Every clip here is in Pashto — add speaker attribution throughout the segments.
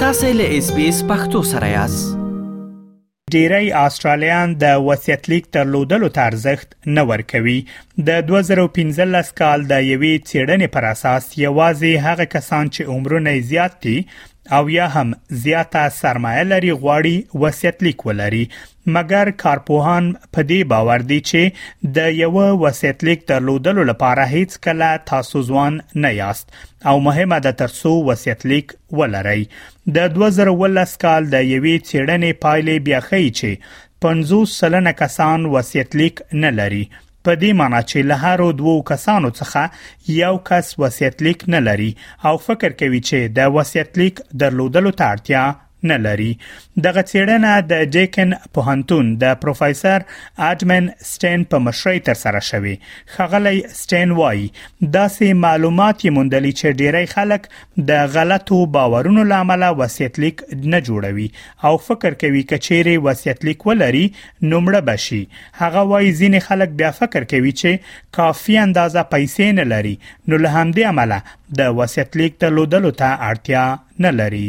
Speaker 1: تاسو له اس بي اس پختو سره یاست
Speaker 2: ډیری آسترالیان د وصیت لیک ترلودلو ته ارزښت نه ورکوي د 2015 کال د یوې چیړنې پر اساس یوازې هغه کسان چې عمرونه زیات دي او یا هم زیاته سرمایه لري غواړي وصیت لیک ولري مګر کارپوهان په دې باور دي چې د یو وصیت لیک درلودلو لپاره هیڅ کله تاسو ځوان نه یاست او مهمه ده ترڅو وصیت لیک ولرئ د 2010 کال د یوې چیړنې پایلې بیا ښیي چې 50 سلنه کسان وصیت لیک نه لري په دې معنی چې له هر دوو کسانو څخه یو کس وصیت لیک نه لري او فکر کوي چې د وصیت لیک درلودلو ته اړتیا نه لري دغه چیړنه د جیکن پوهنتون د پروفیسور اډمن سټین په مشرۍ تر سره شوې خغلی سټین وایي داسې معلومات یې موندلي چې ډیری خلک د غلطو باورونو لامل وصیت لیک نه جوړوي او فکر کوي کچېری وصیت لیک ولري نومړه بشي هغه وایي ځینې خلک بیا فکر کوي چې کافي اندازه پیسې نه لري نو له همدې امله د وصیت لیک درلودلو ته اړتیا نه لري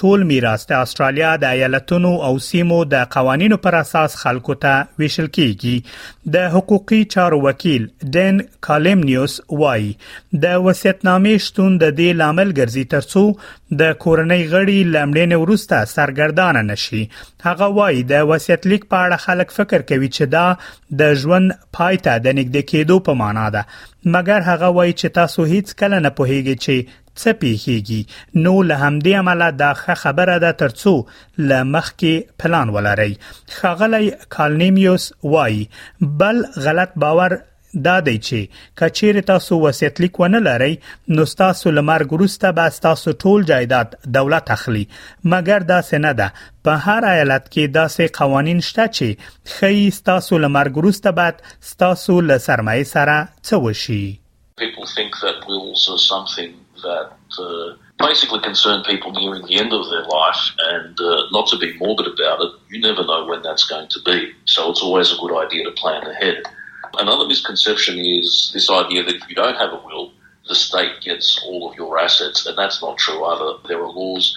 Speaker 2: ټول میراث د استرالیا د ایالتونو او سیمو د قوانینو پر اساس خلکو ته ویشل کیږي د حقوقي چارو وکیل ډین کالمنیوس وایي د وصیتنامې شتون د دې لامل ګرځي ترڅو د کورنۍ غړي لمړینه ورسته سرګردان نشي هغه وایي د وصیت لیک په اړه خلک فکر کوي چې دا د ژوند پای ته د نږدې کېدو په معنا ده مګر هغه وایي چې تاسو هیڅ کله نه پوهیږئ چې څه پیښیږي نو له همدې امله دا ښه خبره ده ترڅو له مخکې پلان ولرئ خغلی کالنیمیوس وای بل غلط باور دا دی چې کچېره تاسو وصیت لیک ونه لرئ نو تاسو لمر ګروسته به تاسو ټول جایداد دولت اخلي مګر دا سنه ده په هر ایالت کې داسې قوانين شته چې خې تاسو لمر ګروسته بعد تاسو له سرمایه سره څه وشي
Speaker 3: people think that wills are something that uh, basically concern people nearing the end of their life. And uh, not to be morbid about it, you never know when that's going to be. So it's always a good idea to plan ahead. Another misconception is this idea that if you don't have a will, the state gets all of your assets, and that's not true either. There are laws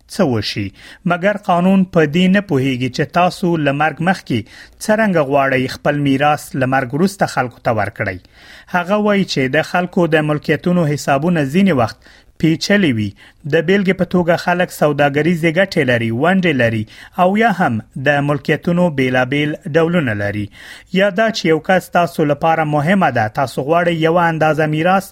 Speaker 2: څه وشي مګر قانون په دې نه پوهیږي چې تاسو لمرګ مخکي څرنګ غواړی خپل میراث لمرګ وروسته خلکو ته ورکړی هغه وایي چې د خلکو د ملکیتونو حسابونه ځینی وخت پیچلې وي د بیلګې په توګه خلک سوداګریزې ګټې لري ونډې لري او یا هم د ملکیتونو بیلابیل ډولونه لري یا دا چې یو کس تاسو لپاره مهمه ده تاسو غواړئ یو اندازه میراث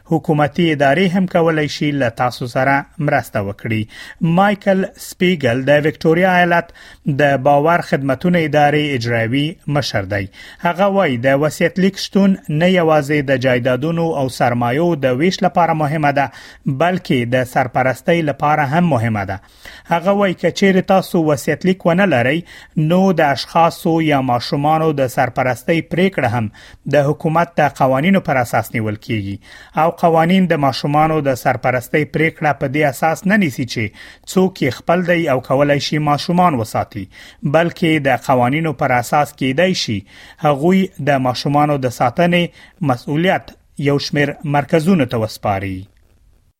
Speaker 2: حکومتي ادارې هم کولای شي له تاسو سره مرسته وکړي مايکل سپیګل د وکټوريا ایالت د باور خدمتونه ادارې اجرایوي مشر دی هغه وایي د وصیت لیک شتون نه یوازې د جایدادونو او سرمایو د ویش لپاره مهمه ده بلکې د سرپرستۍ لپاره هم مهمه ده هغه وایي که چیرې تاسو وصیت لیک ونه لرئ نو د اشخاصو یا ماشومانو د سرپرستی پریکړه هم د حکومت د قوانینو پر اساس نیول کیږي او قوانین د ماشومانو د سرپرستی پریکړه په دې اساس نه نیسي چې څوک یې خپل دی او کولای شي ماشومان وساتي بلکې د قوانینو پر اساس کېدای شي هغوی د ماشومانو د ساتنې مسؤلیت یو شمیر مرکزونو ته وسپاري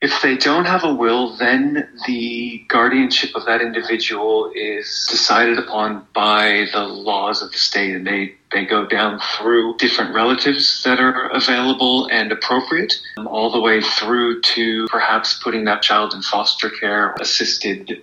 Speaker 1: If they don't have a will, then the guardianship of that individual is decided upon by the laws of the state and they they go down through different relatives that are available and appropriate, um, all the way through to perhaps putting that child in foster care, assisted